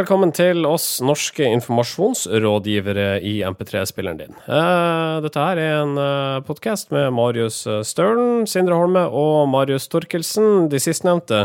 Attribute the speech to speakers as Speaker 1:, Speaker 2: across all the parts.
Speaker 1: Velkommen til oss norske informasjonsrådgivere i MP3-spilleren din. Eh, dette her er en uh, podkast med Marius Stølen, Sindre Holme og Marius Torkelsen. De sistnevnte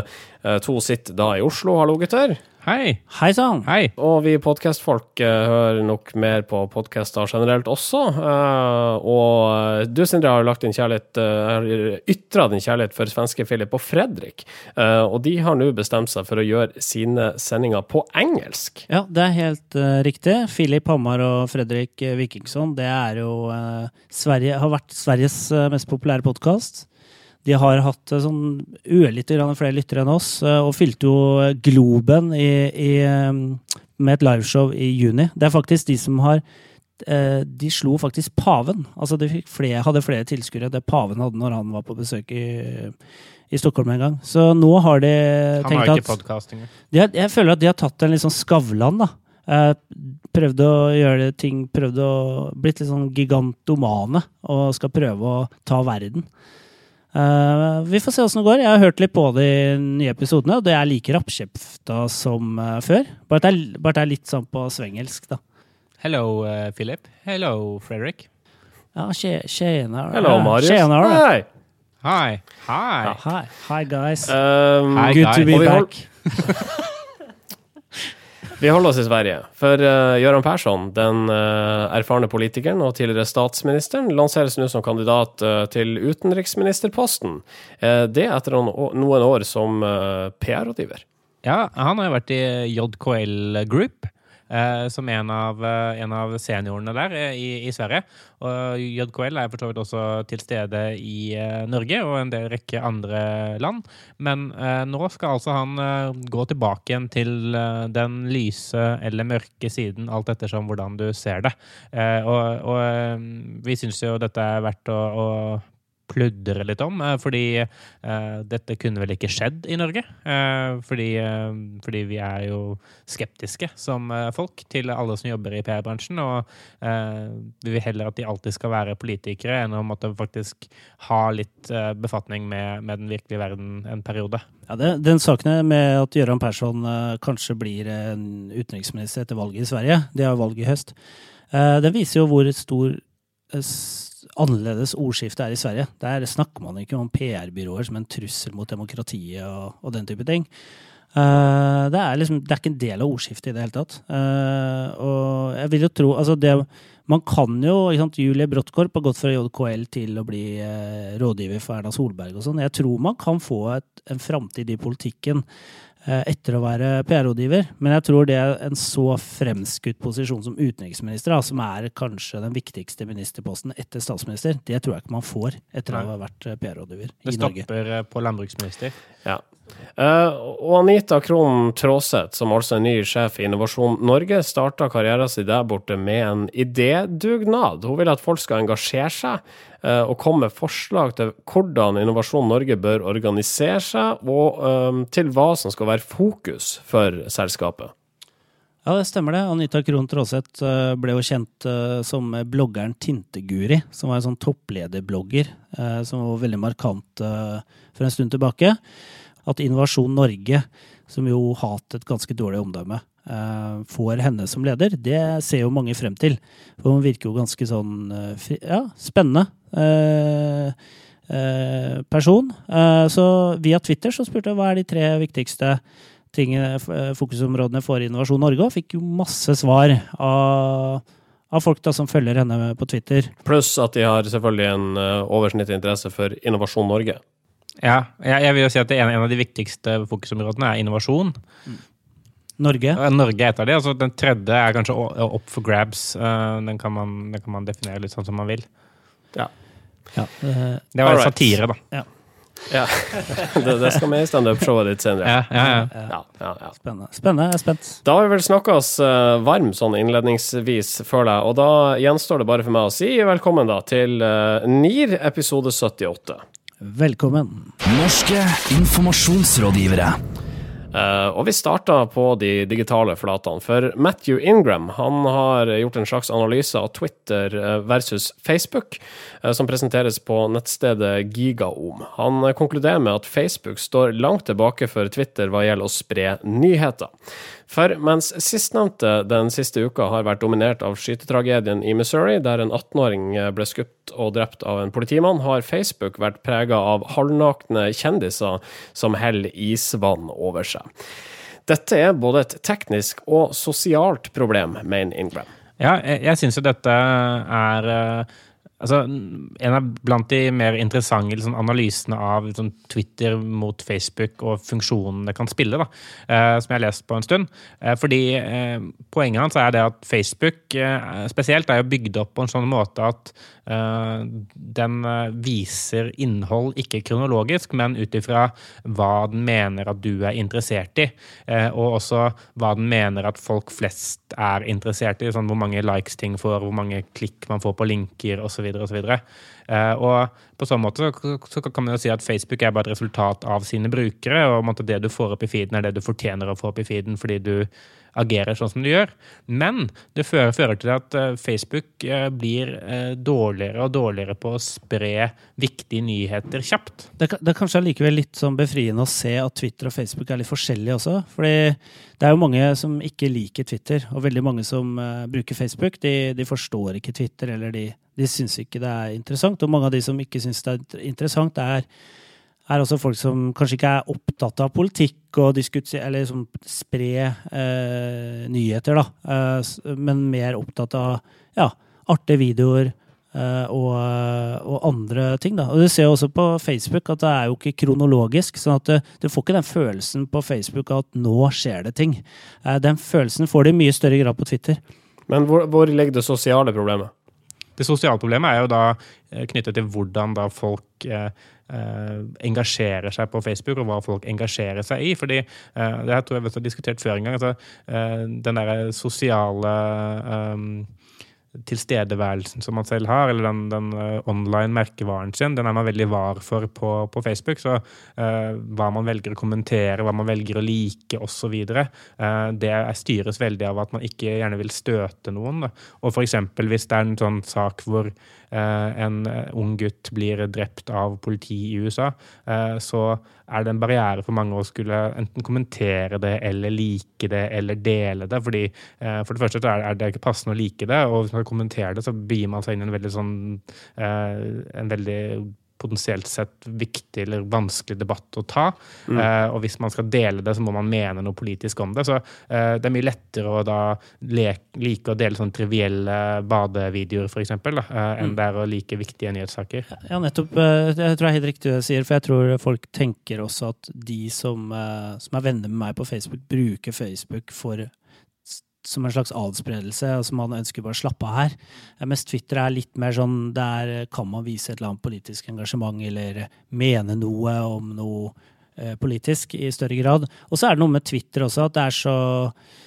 Speaker 1: to sitter da i Oslo. Hallo, gutter.
Speaker 2: Hei.
Speaker 3: Hei sann.
Speaker 2: Hei.
Speaker 1: Og vi podkastfolk uh, hører nok mer på podkaster generelt også. Uh, og du, Sindre, har lagt din kjærlighet uh, ytra din kjærlighet for svenske Philip og Fredrik. Uh, og de har nå bestemt seg for å gjøre sine sendinger på engelsk.
Speaker 3: Ja, det er helt riktig. Philip Hammar og Fredrik Vikingsson, det er jo Sverige, har vært Sveriges mest populære podkast. De har hatt eh, sånn ørlite grann flere lyttere enn oss, eh, og fylte jo Globen i, i, eh, med et liveshow i juni. Det er faktisk de som har De slo faktisk paven. Altså de flere, hadde flere tilskuere det paven hadde når han var på besøk i, i Stockholm en gang. Så nå har de
Speaker 2: han
Speaker 3: tenkt
Speaker 2: har
Speaker 3: at
Speaker 2: ikke har,
Speaker 3: Jeg føler at de har tatt en litt sånn Skavlan, da. Prøvd å gjøre ting Prøvd å Blitt litt sånn gigantomane og skal prøve å ta verden. Uh, vi får se åssen det går. Jeg har hørt litt på de nye episodene, og det er like rappkjefta som uh, før. Bare at, det er, bare det er litt sånn på svengelsk, da.
Speaker 2: Hello, uh, Philip. Hello, Fredrik.
Speaker 3: Ja, tjenere.
Speaker 1: Hello, Marius.
Speaker 3: Tjenere.
Speaker 1: Hei.
Speaker 2: Hi. Hi.
Speaker 3: Ja, hi. hi, guys.
Speaker 1: Um,
Speaker 2: Hi,
Speaker 3: Good
Speaker 2: guys.
Speaker 3: to be back.
Speaker 1: Vi holder oss i Sverige, for uh, Göran Persson, den uh, erfarne politikeren og tidligere statsministeren, lanseres nå som kandidat uh, til utenriksministerposten. Uh, det etter noen, noen år som PR-rådgiver.
Speaker 2: Ja, han har jo vært i JKL Group. Eh, som en av, eh, en av seniorene der eh, i, i Sverige. Og JKL er for så vidt også til stede i Norge og en del rekke andre land. Men nå skal altså han gå tilbake igjen til den lyse eller mørke siden, alt ettersom hvordan du ser det. Og og vi syns jo dette er verdt å, å pludre litt om, eh, fordi uh, dette kunne vel ikke skjedd i Norge. Uh, fordi, uh, fordi vi er jo skeptiske som folk til alle som jobber i PR-bransjen, og vi vil heller at de alltid skal være politikere, enn å måtte faktisk ha litt befatning med, med den virkelige verden en periode.
Speaker 3: Ja, det, den saken med at Gøran Persson kanskje blir en utenriksminister etter valget i Sverige, det er valg i høst, den viser jo hvor stor annerledes ordskiftet er i Sverige. Der snakker man ikke om PR-byråer som en trussel mot demokratiet og, og den type ting. Uh, det, er liksom, det er ikke en del av ordskiftet i det hele tatt. Uh, og jeg vil jo tro altså det, Man kan jo sant, Julie Brottkorp har gått fra JKL til å bli uh, rådgiver for Erna Solberg og sånn. Jeg tror man kan få et, en framtid i politikken etter å være PR-rådgiver. Men jeg tror det er en så fremskutt posisjon som utenriksminister, da, som er kanskje den viktigste ministerposten etter statsminister, det tror jeg ikke man får etter å ha vært eh, PR-rådgiver i Norge.
Speaker 2: Det stopper eh, på landbruksminister.
Speaker 1: Ja. Eh, og Anita Krohn Traaseth, som altså er ny sjef i Innovasjon Norge, starta karrieren sin der borte med en idédugnad. Hun vil at folk skal engasjere seg eh, og komme med forslag til hvordan Innovasjon Norge bør organisere seg, og eh, til hva som skal være fokus for selskapet.
Speaker 3: Ja, det stemmer det. Anita Krohn Traaseth eh, ble jo kjent eh, som bloggeren Tinteguri, som var en sånn topplederblogger eh, som var veldig markant eh, for en stund tilbake. At Innovasjon Norge, som jo har hatt et ganske dårlig omdømme, eh, får henne som leder, det ser jo mange frem til. For hun virker jo ganske sånn eh, fri- ja, spennende. eh, eh, person. Eh, så via Twitter så spurte jeg hva er de tre viktigste tingene, eh, fokusområdene for Innovasjon Norge, og fikk jo masse svar av, av folk da som følger henne på Twitter.
Speaker 1: Pluss at de har selvfølgelig en uh, oversnittlig interesse for Innovasjon Norge.
Speaker 2: Ja, jeg, jeg vil jo si at en, en av de viktigste fokusområdene er innovasjon.
Speaker 3: Norge.
Speaker 2: Ja, Norge heter det. Altså, den tredje er kanskje opp for grabs. Eh, den, kan man, den kan man definere litt sånn som man vil.
Speaker 3: Ja, eh,
Speaker 2: Det var
Speaker 1: right.
Speaker 2: satire, da.
Speaker 1: Ja. det, det skal med i standup-showet ditt senere.
Speaker 2: Ja, ja, ja.
Speaker 1: Ja, ja, ja.
Speaker 3: spennende. Spennende. Jeg er spent.
Speaker 1: Da har vi vel snakka oss eh, varm sånn innledningsvis føler jeg. og da gjenstår det bare for meg å si velkommen da til NIR episode 78.
Speaker 3: Velkommen.
Speaker 4: Norske informasjonsrådgivere.
Speaker 1: Uh, og vi starta på de digitale flatene. For Matthew Ingram han har gjort en slags analyse av Twitter eh, versus Facebook, uh, som presenteres på nettstedet Gigaom. Han konkluderer med at Facebook står langt tilbake for Twitter hva gjelder å spre nyheter. For mens sistnevnte den siste uka har vært dominert av skytetragedien i Missouri, der en 18-åring ble skutt og drept av en politimann, har Facebook vært prega av halvnakne kjendiser som heller isvann over seg. Dette er både et teknisk og sosialt problem, mener Ingram.
Speaker 2: Ja, jeg, jeg syns jo dette er uh Altså, en av blant de mer interessante liksom, analysene av liksom, Twitter mot Facebook og funksjonen det kan spille, da, eh, som jeg har lest på en stund. Eh, fordi eh, Poenget hans er det at Facebook eh, spesielt er jo bygd opp på en sånn måte at eh, den eh, viser innhold ikke kronologisk, men ut ifra hva den mener at du er interessert i. og også hva den mener at folk flest er interessert i. Sånn hvor mange likes ting får, hvor mange klikk man får på linker osv osv. Og, uh, og på sånn måte så, så, kan man jo si at Facebook er bare et resultat av sine brukere, og det du får opp i feeden, er det du fortjener å få opp i feeden fordi du agerer sånn som du gjør. Men det fører, fører til at uh, Facebook uh, blir dårligere og dårligere på å spre viktige nyheter kjapt.
Speaker 3: Det, det er kanskje allikevel litt sånn befriende å se at Twitter og Facebook er litt forskjellige også. fordi det er jo mange som ikke liker Twitter, og veldig mange som bruker Facebook. De, de forstår ikke Twitter, eller de de syns ikke det er interessant. Og mange av de som ikke syns det er interessant, er, er også folk som kanskje ikke er opptatt av politikk og eller liksom spre eh, nyheter, da. Eh, men mer opptatt av ja, artige videoer. eh, og, og, andre ting. Da. Og Du ser også på Facebook at det er jo ikke kronologisk. sånn at du, du får ikke den følelsen på Facebook at nå skjer det ting. Uh, den følelsen får du i mye større grad på Twitter.
Speaker 1: Men hvor, hvor ligger det sosiale problemet?
Speaker 2: Det sosiale problemet er jo da eh, knyttet til hvordan da folk eh, eh, engasjerer seg på Facebook, og hva folk engasjerer seg i. fordi eh, Det her tror jeg vi har diskutert før en gang. altså eh, Den derre sosiale eh, tilstedeværelsen som man selv har, eller den, den uh, online merkevaren sin, den er man veldig var for på, på Facebook. Så uh, hva man velger å kommentere, hva man velger å like osv., uh, det styres veldig av at man ikke gjerne vil støte noen. Da. Og f.eks. hvis det er en sånn sak hvor en ung gutt blir drept av politi i USA, så er det en barriere for mange å skulle enten kommentere det eller like det eller dele det. fordi For det første er det ikke passende å like det, og hvis man kommenterer det, så begir man seg inn i en veldig sånn eh, en veldig potensielt sett viktig eller vanskelig debatt å ta. Mm. Uh, og hvis man skal dele det, så må man mene noe politisk om det. Så uh, det er mye lettere å da like å dele sånne trivielle badevideoer, f.eks., uh, enn mm. det er å like viktige nyhetssaker.
Speaker 3: Ja, nettopp. Jeg tror det er helt riktig det du sier, for jeg tror folk tenker også at de som, som er venner med meg på Facebook, bruker Facebook for som en slags adspredelse, og som man ønsker bare å slappe av her. Mens Twitter er litt mer sånn der kan man vise et eller annet politisk engasjement eller mene noe om noe eh, politisk i større grad. Og så er det noe med Twitter også, at det er så eh,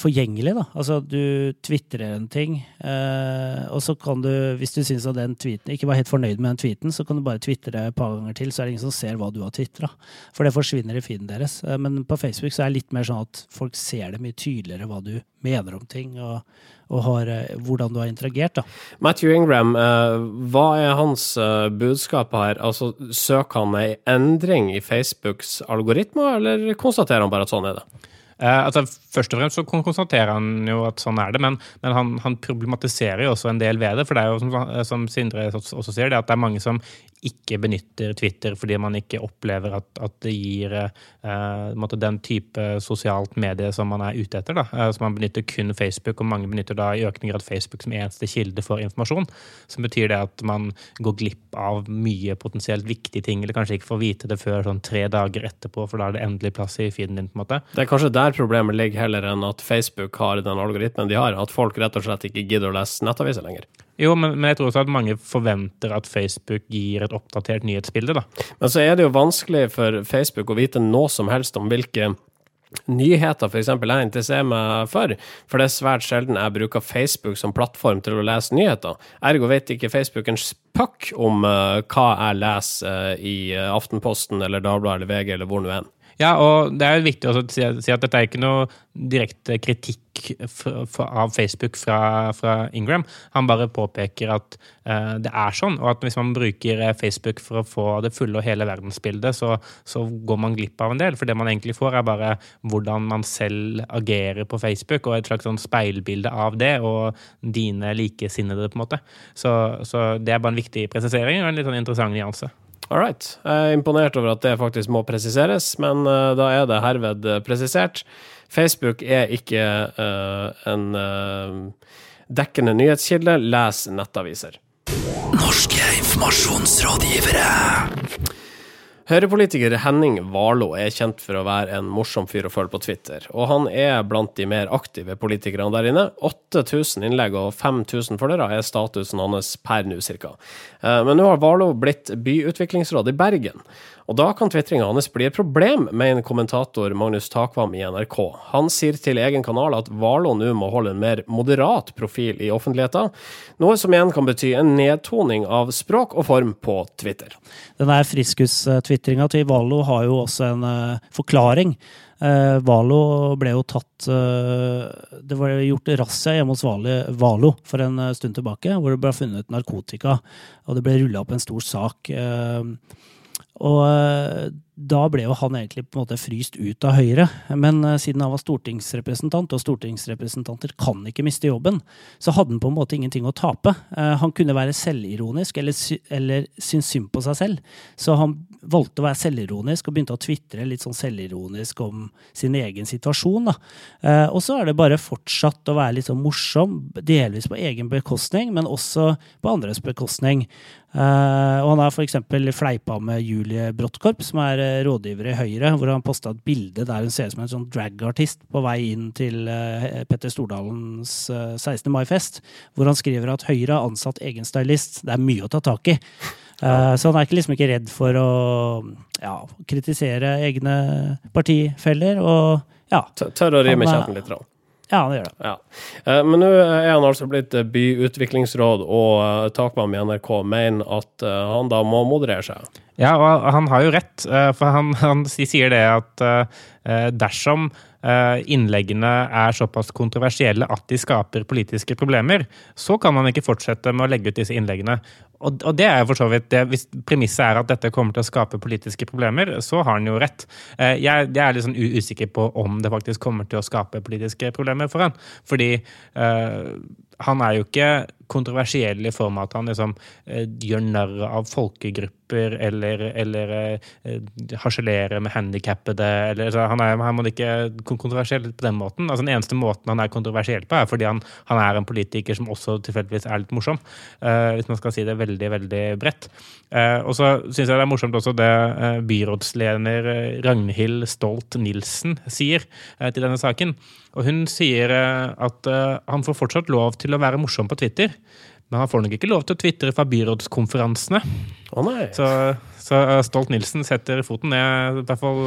Speaker 3: forgjengelig. da. Altså, Du tvitrer en ting, eh, og så kan du, hvis du syns at den tweeten ikke var helt fornøyd med den tweeten, så kan du bare tvitre et par ganger til, så er det ingen som ser hva du har tvitra. For det forsvinner i feeden deres. Eh, men på Facebook så er det litt mer sånn at folk ser det mye tydeligere hva du mener om ting. og og har, eh, hvordan du har interagert. Da.
Speaker 1: Matthew Ingram, eh, hva er hans eh, budskap her? Altså, Søker han ei endring i Facebooks algoritmer, eller konstaterer han bare at sånn er det?
Speaker 2: Eh, altså, først og fremst så konstaterer han jo at sånn er det, men, men han, han, problematiserer jo også en del ved det. For det er jo som, som Sindre også sier, det at det er mange som ikke benytter Twitter fordi man ikke opplever at, at det gir eh, den type sosialt medie som man er ute etter. Eh, så man benytter kun Facebook, og mange benytter da i økende grad Facebook som eneste kilde for informasjon. Som betyr det at man går glipp av mye potensielt viktige ting, eller kanskje ikke får vite det før sånn tre dager etterpå, for da er det endelig plass i feeden din. på en måte.
Speaker 1: Det er kanskje der problemet ligger, heller enn at Facebook har den algoritmen de har. At folk rett og slett ikke gidder å lese nettaviser lenger.
Speaker 2: Jo, men, men, jeg tror også at mange forventer at Facebook gir et oppdatert nyhetsbilde, da.
Speaker 1: Men så er det jo vanskelig for Facebook å vite noe som helst om hvilke nyheter f.eks. jeg interesserer meg for, for det er svært sjelden jeg bruker Facebook som plattform til å lese nyheter. Ergo vet ikke Facebook en spøkk om uh, hva jeg leser uh, i uh, Aftenposten eller Dagbladet eller VG eller hvor nå enn.
Speaker 2: Ja, og det er viktig å si, at dette er ikke noe direkte kritikk av Facebook fra, fra Ingram. Han bare påpeker at uh, det er sånn, og at hvis man bruker eh, Facebook for å få det fulle og hele verdensbildet, så, så går man glipp av en del. For det man egentlig får, er bare hvordan man selv agerer på Facebook, og et slags sånn speilbilde av det, og dine likesinnede, på en måte. Så, så det er bare en viktig presisering og en litt sånn interessant nyanse.
Speaker 1: All right. Jeg er imponert over at det faktisk må presiseres, men eh, da er det herved eh, presisert. Facebook er ikke uh, en uh, dekkende nyhetskilde. Les nettaviser.
Speaker 4: Norske informasjonsrådgivere.
Speaker 1: Høyrepolitiker Henning Warloe er kjent for å være en morsom fyr å følge på Twitter, og han er blant de mer aktive politikerne der inne. 8000 innlegg og 5000 følgere er statusen hans per nå, cirka. Eh, Men nå har Warloe blitt byutviklingsråd i Bergen, og da kan tvitringa hans bli et problem, mener kommentator Magnus Takvam i NRK. Han sier til egen kanal at Valo nå må holde en mer moderat profil i offentligheten, noe som igjen kan bety en nedtoning av språk og form på Twitter.
Speaker 3: Denne der friskusstvitringa til Valo har jo også en eh, forklaring. Uh, Valo ble jo tatt eh, Det var gjort razzia hjemme hos Valo for en eh, stund tilbake, hvor det ble funnet narkotika. Og det ble rulla opp en stor sak. eh, og eh, da ble jo han egentlig på en måte fryst ut av Høyre. Men eh, siden han var stortingsrepresentant, og stortingsrepresentanter kan ikke miste jobben, så hadde han på en måte ingenting å tape. Eh, Han kunne være selvironisk eller, eller synes synd på seg selv. Så han valgte å være selvironisk og begynte å tvitre litt sånn selvironisk om sin egen situasjon. Da. Eh, Og så er det bare fortsatt å være litt sånn morsom, delvis på egen bekostning, men også på andres bekostning. Og han har f.eks. fleipa med Julie Bråttkorp, som er eh, rådgiver i Høyre, hvor han posta et bilde der hun ser ut som en sånn dragartist på vei inn til eh, Petter Stordalens eh, 16. mai-fest, hvor han skriver at Høyre har ansatt egen stylist. Det er mye å ta tak i. Eh, Så han er liksom ikke redd for å ja, kritisere egne partifeller, og ja,
Speaker 1: Tør- å
Speaker 3: Han er-
Speaker 1: kjeften litt. Rann.
Speaker 3: Ja det gjør det.
Speaker 1: Ja. Eh, Men nå er han altså blitt eh, byutviklingsråd, og takmann Takvam i NRK mener at eh, han da må moderere seg.
Speaker 2: Ja, og han har jo rett, eh, for han, han sier det at eh, dersom eh, innleggene er såpass kontroversielle at de skaper politiske problemer, så kan man ikke fortsette med å legge ut disse innleggene. Og, det er for så vidt det, Hvis premisset er at dette kommer til å skape politiske problemer, så har han jo rett. Eh, Jeg, er litt sånn usikker på om det faktisk kommer til å skape politiske problemer for han. Fordi eh, han er jo ikke kontroversiell i form av at han liksom eh, gjør narr av folkegrupper eller, eller eh, harselerer med handikappede. Han, er, han ikke kontroversiell på den måten. Altså, den eneste måten han er kontroversiell på, er fordi han, han er en politiker som også tilfeldigvis er litt morsom. eh, hvis man skal si det veldig, veldig bredt. Eh, og så syns jeg det er morsomt også det eh, byrådsleder eh, Ragnhild Stolt-Nielsen sier eh, til denne saken. Og hun sier eh, at eh, han får fortsatt lov til å være morsom på Twitter. Men han får nok ikke lov til å tvitre fra byrådskonferansene.
Speaker 1: Å nei.
Speaker 2: Så, så eh, Stolt-Nielsen setter foten ned, i hvert fall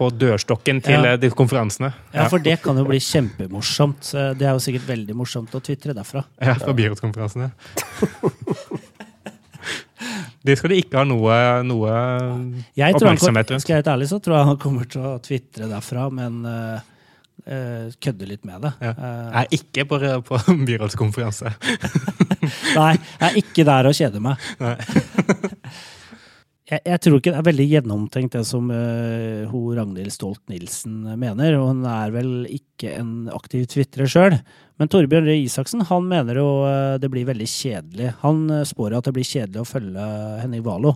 Speaker 2: på dørstokken til
Speaker 3: Ja.
Speaker 2: de konferansene.
Speaker 3: Ja, for det kan jo bli kjempemorsomt. Det er jo sikkert veldig morsomt å tvitre derfra.
Speaker 2: Ja, fra byrådskonferansene. Det skal de ikke ha noe, noe
Speaker 3: Jeg
Speaker 2: oppmerksomhet rundt.
Speaker 3: skal jeg være ærlig, så tror jeg han kommer til å tvitre derfra, men uh, kødde litt med det.
Speaker 2: Ja.
Speaker 3: Eh,
Speaker 2: Jeg er ikke på, på byrådskonferanse.
Speaker 3: nei, jeg er ikke der og kjeder meg. Jeg, jeg tror ikke det er veldig gjennomtenkt det som uh, hun Ragnhild Stolt-Nielsen mener. og Hun er vel ikke en aktiv tvitrer sjøl. Men Torbjørn Røe Isaksen han mener jo uh, det blir veldig kjedelig. Han uh, spår at det blir kjedelig å følge Henning Valo.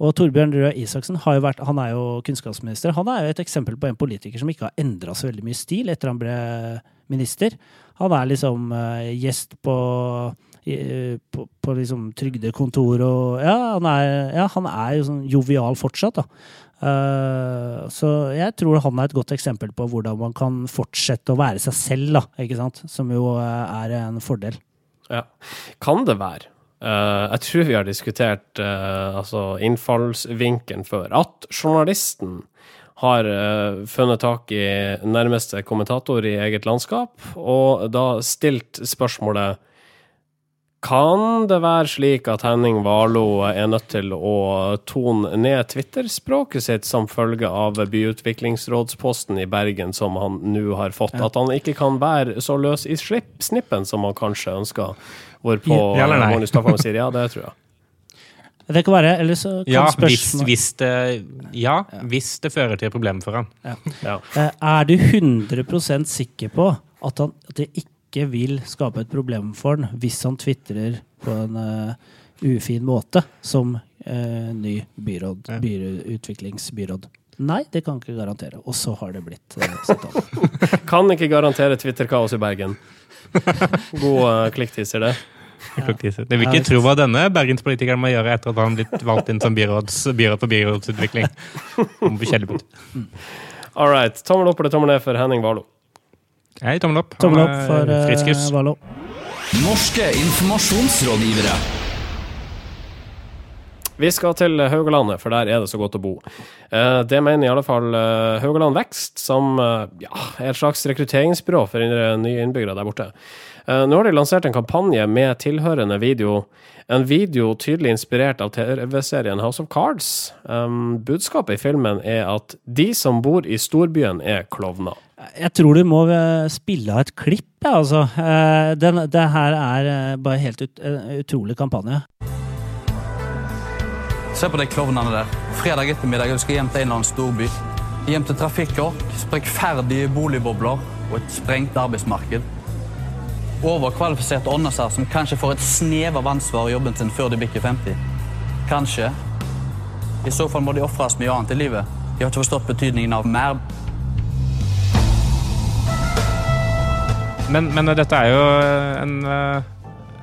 Speaker 3: Og Torbjørn Røe Isaksen jo vært, han er jo kunnskapsminister. Han er jo et eksempel på en politiker som ikke har endra så veldig mye stil etter han ble minister. Han er liksom uh, gjest på, uh, på, på liksom trygdekontor og ja han, er, ja, han er jo sånn jovial fortsatt, da. Uh, så jeg tror han er et godt eksempel på hvordan man kan fortsette å være seg selv, da. Ikke sant? Som jo er en fordel.
Speaker 1: Ja. Kan det være eh, Jeg tror vi har diskutert uh, altså innfallsvinkelen før. At journalisten har uh, funnet tak i nærmeste kommentator i eget landskap, og da stilt spørsmålet Kan det være slik at Henning Valo er nødt til å tone ned Twitter-språket sitt som følge av byutviklingsrådsposten i Bergen som han nå har fått? At han ikke kan være så løs i snippen som han kanskje ønsker? Hvorpå
Speaker 2: Ja eller nei?
Speaker 1: Magnus Staffan sier ja, det tror jeg.
Speaker 3: Det kan være, eller så kan
Speaker 2: Ja, hvis,
Speaker 3: spørsmål
Speaker 2: hvis, det, ja, hvis det fører til problemer for han.
Speaker 1: Ja.
Speaker 3: Eh, Er du 100% sikker på at, han, at det ikke vil skape et problem for han hvis han tvitrer på en uh, ufin måte som uh, ny byråd,
Speaker 2: Ja.
Speaker 3: byutviklingsbyråd? Nei, det kan ikke garantere. Og så har det blitt uh, sitat.
Speaker 1: Kan ikke garantere Twitter-kaos i Bergen. God klikktiser, det. det.
Speaker 2: Det vil ikke tro hva denne bergenspolitikeren må gjøre etter at han blitt valgt inn som byråds, byråd for byrådsutvikling. Om.
Speaker 1: All right. Tommel opp eller tommel ned for Henning Warlo?
Speaker 2: Hei, tommel opp.
Speaker 3: Tommel opp for uh. Valo.
Speaker 4: Norske informasjonsrådgivere.
Speaker 1: Vi skal til Haugalandet, for der er det så godt å bo. Eh, det mener i alle fall eh, Haugaland Vekst, som eh, ja, er et slags rekrutteringsbyrå for nye innbyggere der borte. Nå har de lansert en kampanje med tilhørende video. En video tydelig inspirert av TV-serien House of Cards. Budskapet i filmen er at de som bor i storbyen, er klovner.
Speaker 3: Jeg tror du må spille av et klipp, ja, altså. Den, det her er bare helt ut, utrolig kampanje.
Speaker 5: Se på de klovnene der. Fredag ettermiddag du skal hjem til en eller annen storby. Hjem til trafikkork, sprekkferdige boligbobler og et sprengt arbeidsmarked. Overkvalifiserte åndeser som kanskje får et snev av ansvar i jobben sin før de bikker 50. Kanskje. I så fall må de ofres mye annet i livet. De har ikke forstått betydningen av mer.
Speaker 2: Men, men dette er jo en, eh,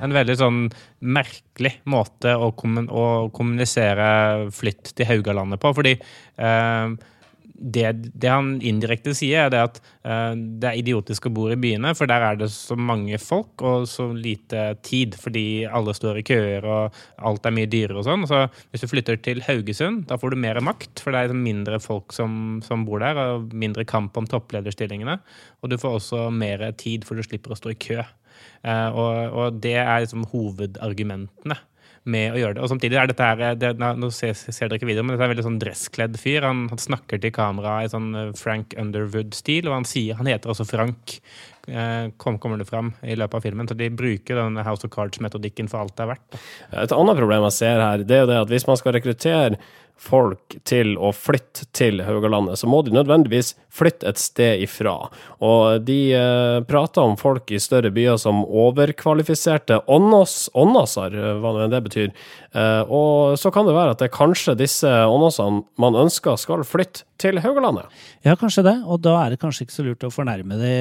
Speaker 2: en veldig sånn merkelig måte å, kommun å kommunisere flytt til Haugalandet på. Fordi eh, det, det han indirekte sier, er at eh, det er idiotisk å bo i byene, for der er det så mange folk og så lite tid, fordi alle står i køer og alt er mye dyrere og sånn. Så hvis du flytter til Haugesund, da får du mer makt, for det er mindre folk som, som bor der, og mindre kamp om topplederstillingene. Og du får også mer tid, for du slipper å stå i kø. Eh, og, og det er liksom hovedargumentene med å gjøre det. Og samtidig er dette her det, Nå ser, ser dere ikke videoen, men dette er en veldig sånn dresskledd fyr. Han, han snakker til kamera i sånn eh, Frank Underwood-stil, og han sier Han heter også Frank. eh, Kom, kommer det fram i løpet av filmen. Så de bruker denne House of Cards-metodikken for alt det er verdt.
Speaker 1: Et annet problem jeg ser her, det er jo det at hvis man skal rekruttere folk til å flytte til Haugalandet, så må de nødvendigvis flytte et sted ifra. Og de eh, prater om folk i større byer som overkvalifiserte åndåser, eh, hva nå det betyr. Eh, og så kan det være at det er kanskje disse åndåsene man ønsker skal flytte til Haugalandet.
Speaker 3: Ja, kanskje det. Og da er det kanskje ikke så lurt å fornærme de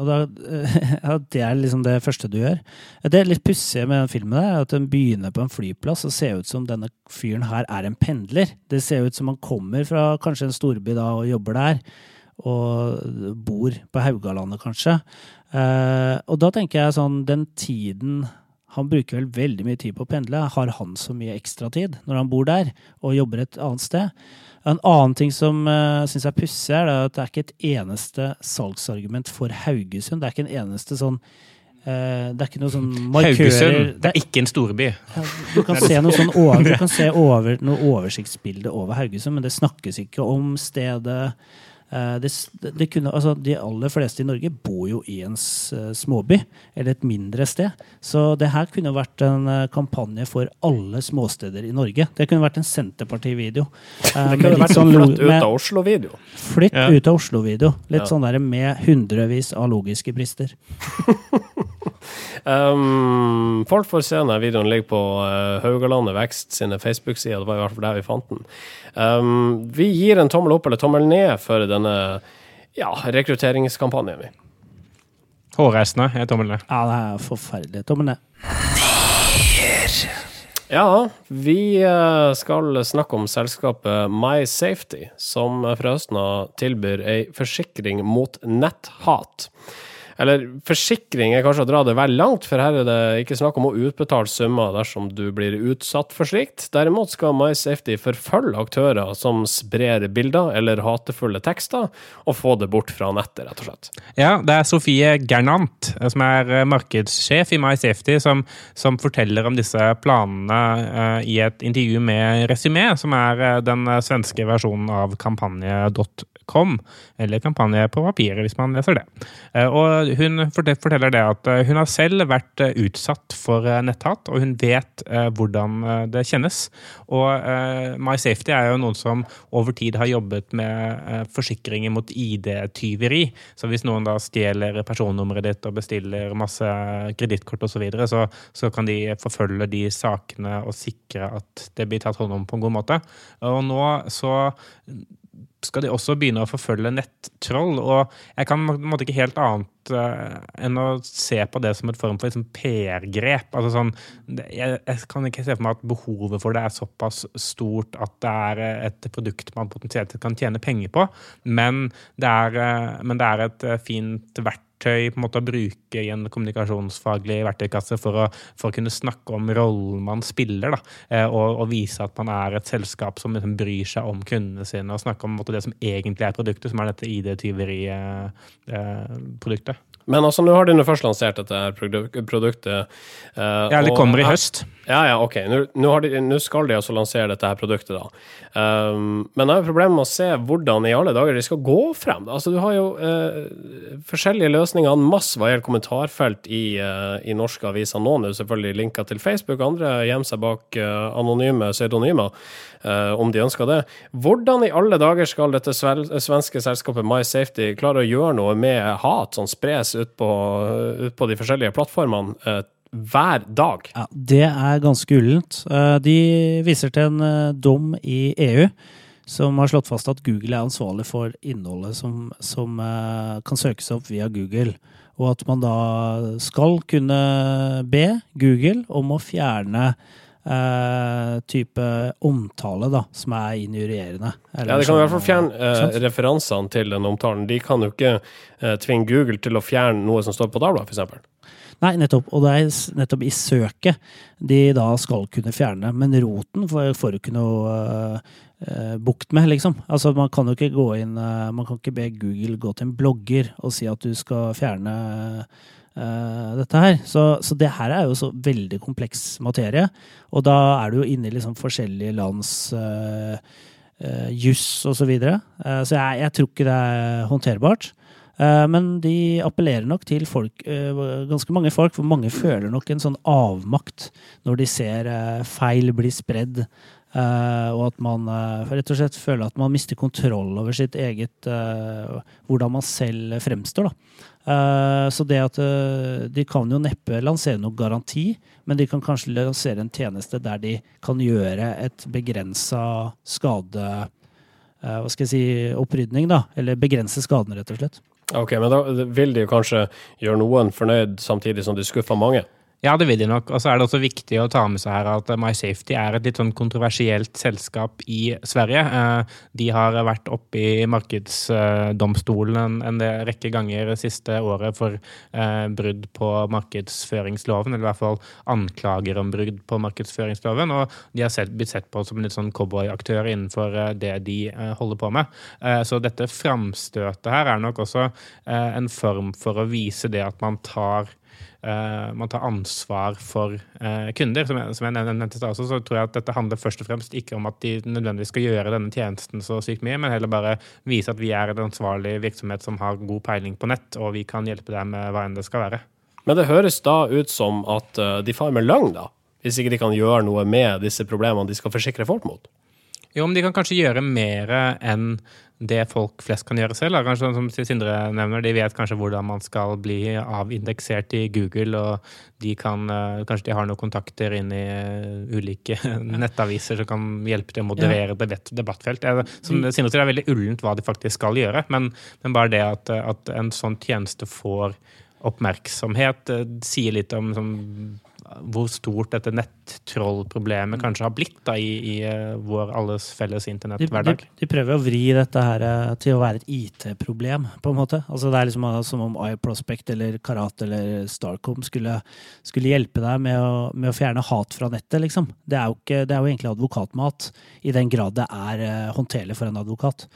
Speaker 3: Og da, ja, det er liksom det første du gjør. Det er litt pussige med den filmen, der, at den begynner på en flyplass og ser ut som denne fyren her er en pendler. Det ser ut som han kommer fra kanskje en storby da og jobber der. Og bor på Haugalandet, kanskje. Eh, og da tenker jeg sånn Den tiden han bruker vel veldig mye tid på å pendle. Har han så mye ekstratid når han bor der og jobber et annet sted? En annen ting som uh, syns er pussig, er at det er ikke et eneste salgsargument for Haugesund. Det er ikke en eneste sånn uh, Det er ikke noe sånn markører
Speaker 2: Haugesund
Speaker 3: det
Speaker 2: er ikke en storby.
Speaker 3: Du kan se noe sånn over, du kan se over, noe oversiktsbilde over Haugesund, men det snakkes ikke om stedet. Eh, Det, det kunne, altså de aller fleste i Norge bor jo i en eh, småby, eller et mindre sted. Så det her kunne vært en eh, kampanje for alle småsteder i Norge. Det kunne vært en Senterparti-video. eh,
Speaker 1: Det kunne
Speaker 3: litt
Speaker 1: vært
Speaker 3: sånn
Speaker 1: en flytt ut av Oslo-video.
Speaker 3: Flytt
Speaker 2: Ja.
Speaker 3: ut av Oslo-video. Litt
Speaker 1: Ja.
Speaker 3: sånn der med hundrevis av logiske brister.
Speaker 1: Um, folk får se denne videoen ligger på Haugalandet Vekst sine Facebook-sider. Det var i hvert fall der vi fant den. Um, vi gir en tommel opp eller tommel ned for denne ja, rekrutteringskampanjen. vi.
Speaker 2: Hårreisende er tommel ned.
Speaker 3: Ja, det er forferdelig. Tommel ned.
Speaker 1: Ja, vi eh, skal snakke om selskapet MySafety, som fra høsten av tilbyr ei forsikring mot netthat. Eller forsikring er kanskje å dra det vel langt, for her er det ikke snakk om å utbetale summer dersom du blir utsatt for slikt. Derimot skal MySafety forfølge aktører som sprer bilder eller hatefulle tekster, og få det bort fra nettet, rett og slett.
Speaker 2: Ja, det er Sofie Gernant, eh, som er eh, markedssjef i MySafety, som, som forteller om disse planene uh, i et intervju med Resymé, som er uh, den svenske versjonen av kampanje.com, eller kampanje på papiret, hvis man leser det. Uh, og hun forteller det at hun har selv vært utsatt for netthat, og hun vet hvordan det kjennes. Og MySafety er jo noen som over tid har jobbet med forsikringer mot ID-tyveri. Så hvis noen da stjeler personnummeret ditt og bestiller masse kredittkort osv., så, videre, så så kan de forfølge de sakene og sikre at det blir tatt hånd om på en god måte. Og nå så skal de også begynne å forfølge nettroll. Og jeg kan på en måte ikke helt annet uh, enn å se på det som et form for liksom, PR-grep. Altså, sånn, jeg, jeg, kan ikke se for meg at behovet for det er såpass stort at det er eh, et produkt man potensielt kan tjene penger på, men det er, uh, men det er et fint verktøy verktøy på en måte å bruke i en kommunikasjonsfaglig verktøykasse for å, for å kunne snakke om rollen man spiller, da, eh, og, og, vise at man er et selskap som liksom bryr seg om kundene sine, og snakke om måte, det som egentlig er produktet, som er dette ID-tyveriproduktet.
Speaker 1: Men altså, nå har de først lansert dette produktet.
Speaker 2: Uh, ja, det kommer i høst.
Speaker 1: Ja, ja, ok. Nå skal de altså lansere dette her produktet, da. Um, men jeg har problemer med å se hvordan i alle dager de skal gå frem. Altså, du har jo uh, forskjellige løsninger, masse hva gjelder kommentarfelt i, uh, i norske aviser. Noen er selvfølgelig linka til Facebook, andre gjemmer seg bak anonyme pseudonymer, om de ønsker det. Hvordan i alle dager skal dette svenske selskapet MySafety klare å gjøre noe med hat som spres ut på, ut på de forskjellige plattformene? hver dag.
Speaker 3: Ja, Det er ganske ullent. Eh, de viser til en eh, dom i EU som har slått fast at Google er ansvarlig for innholdet som, som eh, kan søkes opp via Google. Og at man da skal kunne be Google om å fjerne Uh, type omtale da, som er injurierende.
Speaker 1: ja, det kan i hvert fall fjerne uh, referansene til den omtalen. De kan jo ikke uh, tvinge Google til å fjerne noe som står på Dagbladet, f.eks.
Speaker 3: Nei, nettopp. Og det er nettopp i søket de da skal kunne fjerne. Men roten får du ikke noe bukt med, liksom. Altså, man kan jo ikke gå inn Man kan ikke be Google gå til en blogger og si at du skal fjerne uh, dette her. Så, så, det her er jo så veldig kompleks materie. Og da er du jo inne i liksom forskjellige lands uh, juss og så videre. så jeg, jeg tror ikke det er håndterbart. Men de appellerer nok til folk, ganske mange folk, for mange føler nok en sånn avmakt når de ser feil bli spredd. og at man rett og slett føler at man mister kontroll over sitt eget Hvordan man selv fremstår. da. Så det at De kan jo neppe lansere noen garanti, men de kan kanskje lansere en tjeneste der de kan gjøre et begrensa skade... Hva skal jeg si opprydning, da. Eller begrense skadene, rett og slett.
Speaker 1: Ok, men da vil de kanskje gjøre noen fornøyd, samtidig som de skuffer mange?
Speaker 2: Ja, det vil de nok. Og så er det også viktig å ta med seg her at MySafety er et litt sånn kontroversielt selskap i Sverige. Eh, de har vært oppe i markedsdomstolen en rekke ganger det siste året for eh, brudd på markedsføringsloven, eller i hvert fall anklager om brudd på markedsføringsloven. Og de har blitt sett på som en litt sånn cowboyaktør innenfor eh, det de holder på med. Så dette framstøtet her er nok også en form for å vise det at man tar man tar ansvar for uh, kunder. Som jeg, som jeg nevnte også, så tror jeg at dette handler først og fremst ikke om at de nødvendigvis skal gjøre denne tjenesten så sykt mye, men heller bare vise at vi er en ansvarlig virksomhet som har god peiling på nett, og vi kan hjelpe deg med hva enn det skal være.
Speaker 1: Men det høres da ut som at uh, de farer med løgn, da? Hvis ikke de kan gjøre noe med disse problemene de skal forsikre folk mot?
Speaker 2: Jo, men de kan kanskje gjøre mer enn det folk flest kan gjøre selv. Kanskje som Sindre nevner, De vet kanskje hvordan man skal bli avindeksert i Google, og de kan, eh, kanskje de har noen kontakter inn i eh, ulike nettaviser som kan hjelpe til å moderere debatt, debattfelt. Som mm. Sindre sier, det er veldig ullent hva de faktisk skal gjøre, men, men bare det at, at, en sånn tjeneste får oppmerksomhet, eh, sier litt om som, hvor stort dette nettrollproblemet kanskje har blitt da, i, i eh, vår alles felles
Speaker 3: De, de, de prøver å vri dette her eh, til å være et IT-problem, på en måte. Altså Det er liksom eh, som om iProspect eller Karat eller Starcom skulle, skulle hjelpe deg med å, med å fjerne hat fra nettet, liksom. Det er, jo ikke, det er jo egentlig advokatmat, i den grad det er håndterlig for en advokat.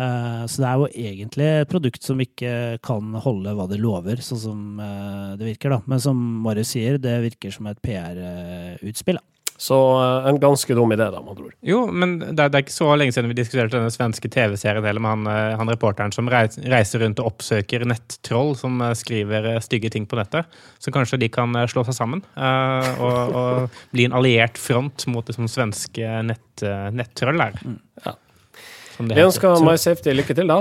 Speaker 3: Eh, så det er jo egentlig et produkt som ikke kan holde hva det lover, sånn som eh, det virker, da. Men som Marius sier, det virker som et PR-utspill. da.
Speaker 1: Så eh, en ganske dum idé, da, med andre ord.
Speaker 2: Jo, men det, er- det er ikke så lenge siden vi diskuterte denne svenske TV-serien heller med han, eh, han reporteren som reis, reiser rundt og oppsøker nettroll som eh, skriver eh, stygge ting på nettet. Så kanskje de kan eh, slå seg sammen uh, og, og bli en alliert front mot liksom, svenske nett, eh, nettroll her.
Speaker 1: Ja.
Speaker 2: Som det
Speaker 1: Vi
Speaker 2: heter.
Speaker 1: ønsker
Speaker 2: My
Speaker 1: MySafety lykke til, da.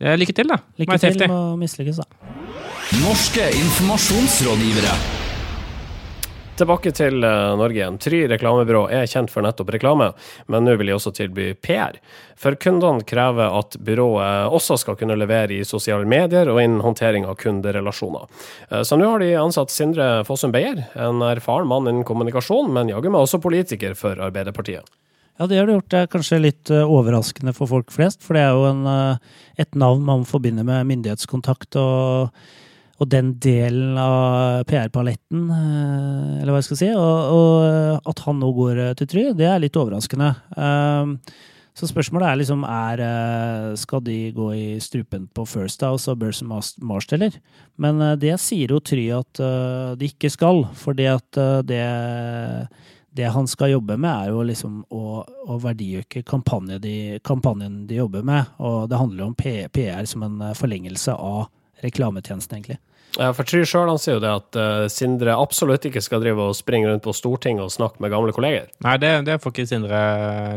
Speaker 2: eh, lykke til, da.
Speaker 3: Lykke
Speaker 2: My
Speaker 3: til
Speaker 2: safety.
Speaker 3: med å mislykkes, da.
Speaker 4: Norske informasjonsrådgivere.
Speaker 1: Tilbake til eh, Norge igjen. Try reklamebyrå er kjent for nettopp reklame, men nå vil de også tilby PR. For kundene krever at byrået også skal kunne levere i sosiale medier og innen håndtering av kunderelasjoner. Eh, Så nå har de ansatt Sindre Fossum Beyer, en erfaren mann innen kommunikasjon, men jaggu meg også politiker for Arbeiderpartiet.
Speaker 3: Ja, det har det gjort. Det er kanskje litt eh, overraskende for folk flest, for det er jo en, eh, et navn man forbinder med myndighetskontakt og, og den delen av PR-paletten, eh, eller hva jeg skal si. Og, og at han nå går til Try, det er litt overraskende. Så spørsmålet er liksom er, Skal de gå i strupen på First House og Burson Marsteller? Men eh, det sier jo Try at de ikke skal, fordi at det det han skal jobbe med, er jo liksom å, å verdiøke kampanje de, kampanjen de jobber med. Og det handler om PR som en eh, forlengelse av reklametjenesten, egentlig.
Speaker 1: Ja, For Try sjøl sier jo det at uh, Sindre absolutt ikke skal drive og springe rundt på Stortinget og snakke med gamle kolleger.
Speaker 2: Nei, det, det får ikke Sindre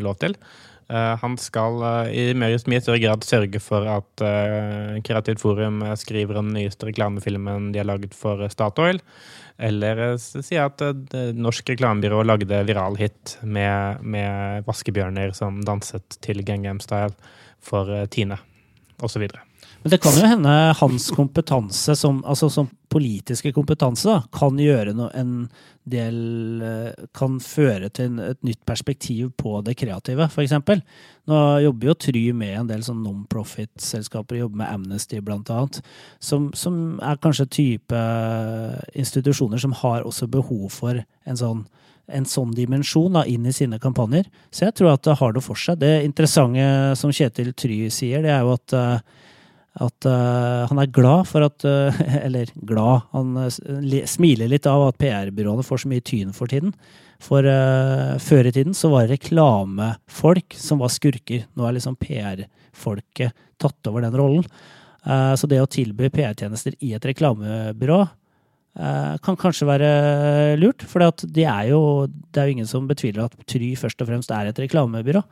Speaker 2: lov til. Eh, han skal eh, i mye større grad sørge for at uh, Kreativt Forum eh, skriver om den nyeste reklamefilmen de har laget for eh, Statoil. Eller eh, si at eh, Norsk reklamebyrå lagde viralhit med, med vaskebjørner som danset til Gangnam Style for eh, Tine, osv.
Speaker 3: Men det kan jo hende hans kompetanse som, altså som politiske kompetanse da, kan gjøre noe, en del eh, Kan føre til en, et nytt perspektiv på det kreative, f.eks. Nå jobber jo Try med en del sånn non-profit-selskaper, jobber med Amnesty annet, som, som er kanskje type institusjoner som har også behov for en sånn en sånn dimensjon da, inn i sine kampanjer. Så jeg tror at det har det for seg. Det interessante som Kjetil Try sier, det er jo at eh, at uh, han er glad for at uh, Eller glad, han uh, smiler litt av at PR-byråene får så mye tyn for tiden. For før i tiden så var det reklamefolk som var skurker. Nå er liksom PR-folket tatt over den rollen. Så det å tilby PR-tjenester i et reklamebyrå kan kanskje være lurt. For det er jo det er jo ingen som betviler at Try først og fremst er et reklamebyrå.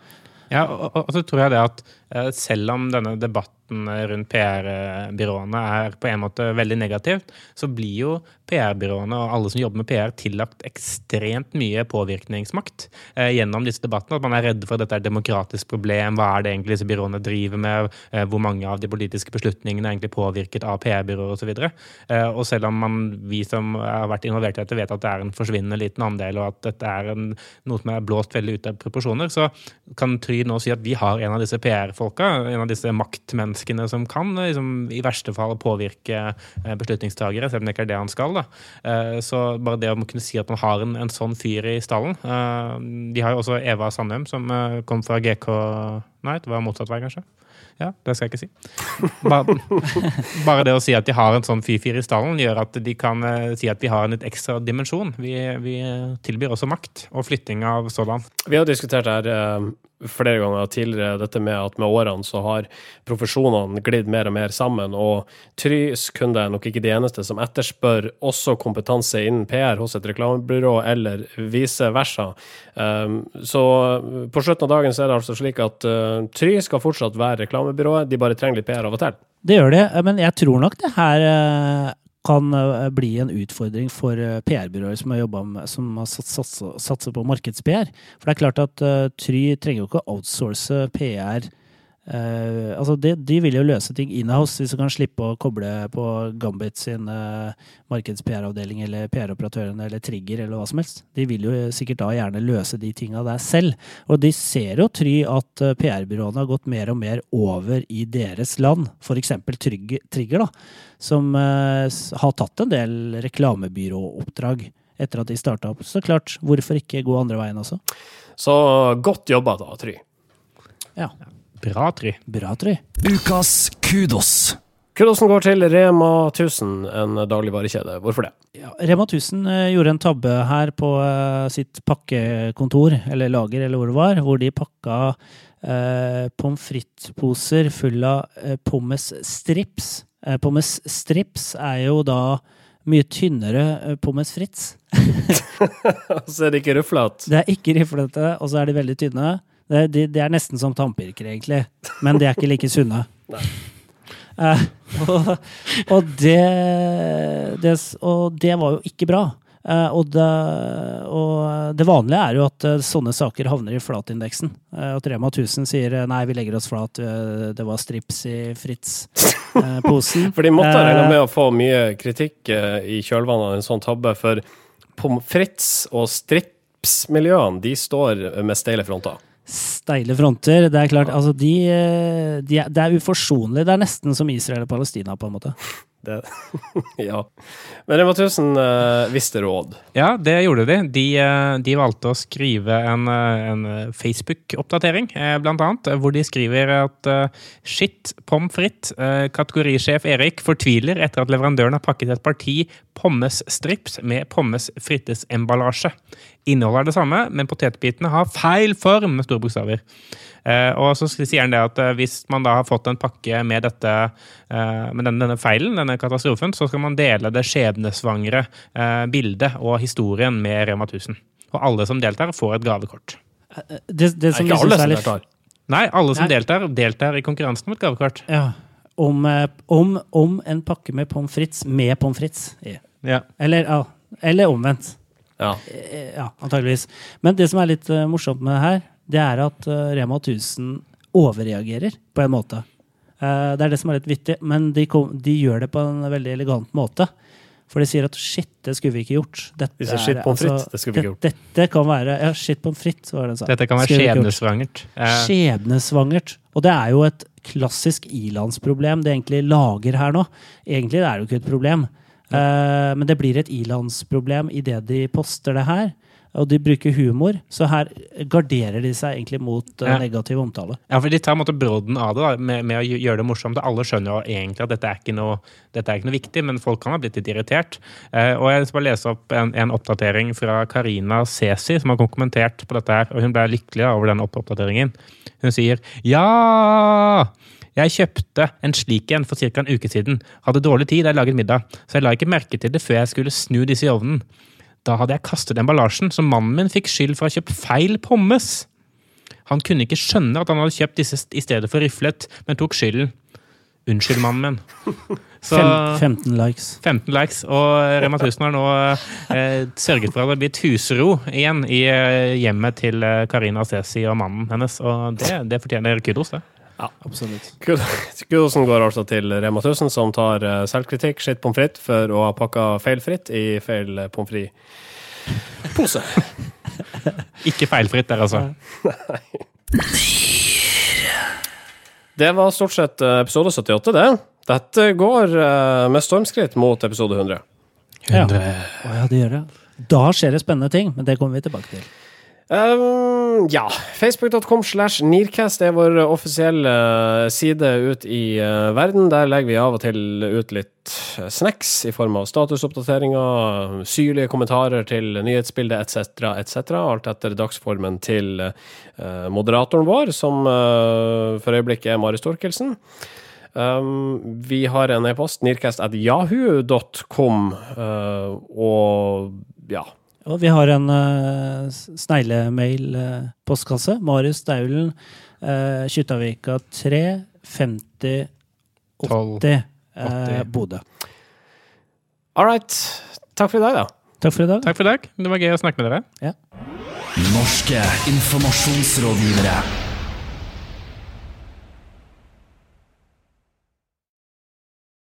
Speaker 2: Ja, og, og, så tror jeg det at selv om denne debatten rundt PR-byråene er på en måte veldig negativt, så blir jo PR-byråene og alle som jobber med PR, tillagt ekstremt mye påvirkningsmakt eh, gjennom disse debattene. At man er redd for at dette er et demokratisk problem. Hva er det egentlig disse byråene driver med? Eh, hvor mange av de politiske beslutningene er egentlig påvirket av PR-byråer osv. Eh, og selv om man, vi som har vært involvert i dette, vet at det er en forsvinnende liten andel, og at dette er en, noe som er blåst veldig ut av proporsjoner, så kan Try nå si at vi har en av disse PR-folka, en av disse maktmenneskene som kan eh, liksom, i verste fall påvirke eh, beslutningstagere, selv om det ikke er det han skal. Da. Eh, Så bare det å kunne si at man har en, en sånn fyr i stallen De har jo også Eva Sandheim, som kom fra GK Nei, det var motsatt vei, kanskje. Ja, det skal jeg ikke si. Bare, bare det å si at de har en sånn fy-fyr i stallen, gjør at de kan si at vi har en litt ekstra dimensjon. Vi, vi tilbyr også makt og flytting av sådan.
Speaker 1: Vi har diskutert her flere ganger tidligere dette med at med årene så har profesjonene glidd mer og mer sammen, og Trys kunde er nok ikke de eneste som etterspør også kompetanse innen PR hos et reklamebyrå, eller vice versa. Um, så på slutten av dagen så er det altså slik at uh, Try skal fortsatt være reklamebyrået, de bare trenger litt PR av og til.
Speaker 3: Det gjør det, men jeg tror nok det her eh, kan eh, bli en utfordring for eh, PR-byråer som som har sats- satser på markeds-PR. For det er klart at eh, Try trenger jo ikke å outsource PR eh, altså de, de vil jo løse ting in-house, hvis du kan slippe å koble på Gambit sin uh, markeds-PR-avdeling eller PR-operatøren eller Trigger eller hva som helst. De vil jo sikkert da gjerne løse de tinga der selv. Og de ser jo Try at uh, PR-byråene har gått mer og mer over i deres land. Eksempel Trigger, da, som eh, har tatt en del reklamebyråoppdrag etter at de starta opp. Så klart, hvorfor ikke gå andre veien også?
Speaker 1: Så godt jobba, da, Try.
Speaker 3: Ja,
Speaker 2: Bra, Try.
Speaker 3: bra, Try.
Speaker 4: Ukas kudos.
Speaker 1: Kudosen går til Rema 1000, en dagligvarekjede. Hvorfor det?
Speaker 3: Ja, Rema 1000 eh, gjorde en tabbe her på eh, sitt pakkekontor, eller lager, eller hvor det var, hvor de pakka eh, pommes frites-poser full av eh, pommes strips. Eh, pommes strips er jo da mye tynnere eh, pommes frites.
Speaker 1: Så er det ikke ruflete.
Speaker 3: Det er ikke riflete, og så er de veldig tynne. Det, de, det er nesten som tannpirkere, egentlig. Men de er ikke like sunne. Eh, og, og, det, det, og det var jo ikke bra. Eh, og, det, og det vanlige er jo at eh, sånne saker havner i flatindeksen. Eh, at Rema 1000 sier eh, nei, vi legger oss flat, eh, det var strips i Fritz-posen.
Speaker 1: For de måtte ha regna med å få mye kritikk i kjølvannet av en sånn tabbe, for pommes frites og strips-miljøene, de står med steile fronter.
Speaker 3: Steile fronter. Det er klart, altså de, eh, de Det er uforsonlig. Det er nesten som Israel og Palestina, på en måte.
Speaker 1: Det, ja. Men Rema 1000 uh, visste råd.
Speaker 2: Ja, det gjorde de. De, eh, de valgte å skrive en, eh, en Facebook-oppdatering, eh, blant annet, hvor de skriver at eh, shit, pommes frites, eh, kategorisjef Erik fortviler etter at leverandøren har pakket et parti pommes strips med pommes frites-emballasje. Innholdet er det samme, men potetbitene har feil form med store bokstaver. Eh, og så sier han det at eh, hvis man da har fått en pakke med dette, eh, med denne, denne feilen, denne katastrofen, så skal man dele det skjebnesvangre eh, bildet og historien med Rema 1000. Og alle som deltar, får et gavekort.
Speaker 3: Det, det som
Speaker 1: er ikke alle som deltar.
Speaker 2: Nei, alle som
Speaker 3: Nei.
Speaker 2: deltar, deltar i konkurransen om et gavekort.
Speaker 3: Ja. Om, om, om en pakke med pommes frites med pommes frites i.
Speaker 2: Ja.
Speaker 3: Eller, ja, eller omvendt.
Speaker 1: Ja.
Speaker 3: Ja, antageligvis. Men det som er litt morsomt med det her, det er at eh, Rema 1000 overreagerer på en måte. Eh, det er det som er litt vittig, men de, kom, de gjør det på en veldig elegant måte. For de sier at shit, det skulle vi ikke gjort. Dette
Speaker 1: De sier
Speaker 3: er,
Speaker 1: shit pommes frites,
Speaker 3: altså,
Speaker 1: det skulle vi ikke gjort.
Speaker 3: det- Dette kan være Ja, shit pommes frites, var det den sa.
Speaker 2: Dette kan være skjebnesvangert. Eh,
Speaker 3: Skjebnesvangert. Og det er jo et klassisk ilandsproblem det egentlig lager her nå. Egentlig er det jo ikke et problem, Eh, men det blir et ilandsproblem idet de poster det her. Og de bruker humor, så her garderer de seg egentlig mot eh,
Speaker 2: Ja.
Speaker 3: negativ omtale.
Speaker 2: Ja, for De tar måte brodden av det da, med, med å gjøre det morsomt. Alle skjønner jo egentlig at dette er ikke noe, dette er ikke noe viktig, men folk kan ha blitt litt irritert. Eh, og Jeg skal bare lese opp en, en oppdatering fra Karina Sesi, som har kommentert på dette. her, og Hun ble lykkelig over den oppdateringen. Hun sier ja! Jeg kjøpte en slik en for ca. en uke siden. Hadde dårlig tid da jeg laget middag, så jeg la ikke merke til det før jeg skulle snu disse i ovnen. Da hadde jeg kastet emballasjen, så mannen min fikk skyld for å ha kjøpt feil pommes. Han kunne ikke skjønne at han hadde kjøpt disse i stedet for riflet, men tok skylden. Unnskyld, mannen min. Så
Speaker 3: 15 likes.
Speaker 2: 15 likes, og Rema 1000 har nå eh, sørget for at det blir husro igjen i eh, hjemmet til eh, Karina Stesi og mannen hennes, og det, det fortjener kudos, det.
Speaker 3: Absolutt.
Speaker 1: Kudosen går altså til Rema 1000, som tar eh, selvkritikk, skitt pommes frites, for å ha pakka feilfritt i feil eh, pommes frites-pose.
Speaker 2: Ikke feilfritt der, altså.
Speaker 1: Det var stort sett eh, episode 78, det. Dette går med stormskritt mot episode 100.
Speaker 3: Ja. Å ja, det gjør det. Da skjer det spennende ting, men det kommer vi tilbake til.
Speaker 1: Um, ja. Facebook.com slash Nearcast er vår offisielle eh, side ut i eh, verden. Der legger vi av og til ut litt eh, snacks i form av statusoppdateringer, syrlige kommentarer til nyhetsbildet etc., etc. Alt etter dagsformen til moderatoren vår, som for øyeblikket er Mari Storkelsen. Um, vi har en e-post, nearcast at yahoo.com, uh, og ja.
Speaker 3: Og vi har en uh, sneglemail-postkasse. Marius Staulen, uh, Kjuttaviga 3, 50 80, eh,
Speaker 2: 80.
Speaker 3: Bodø.
Speaker 1: All right. Takk for i dag, da.
Speaker 3: Takk for i dag.
Speaker 2: Takk for i dag. Det var gøy å snakke med dere.
Speaker 4: Norske informasjonsrådgivere.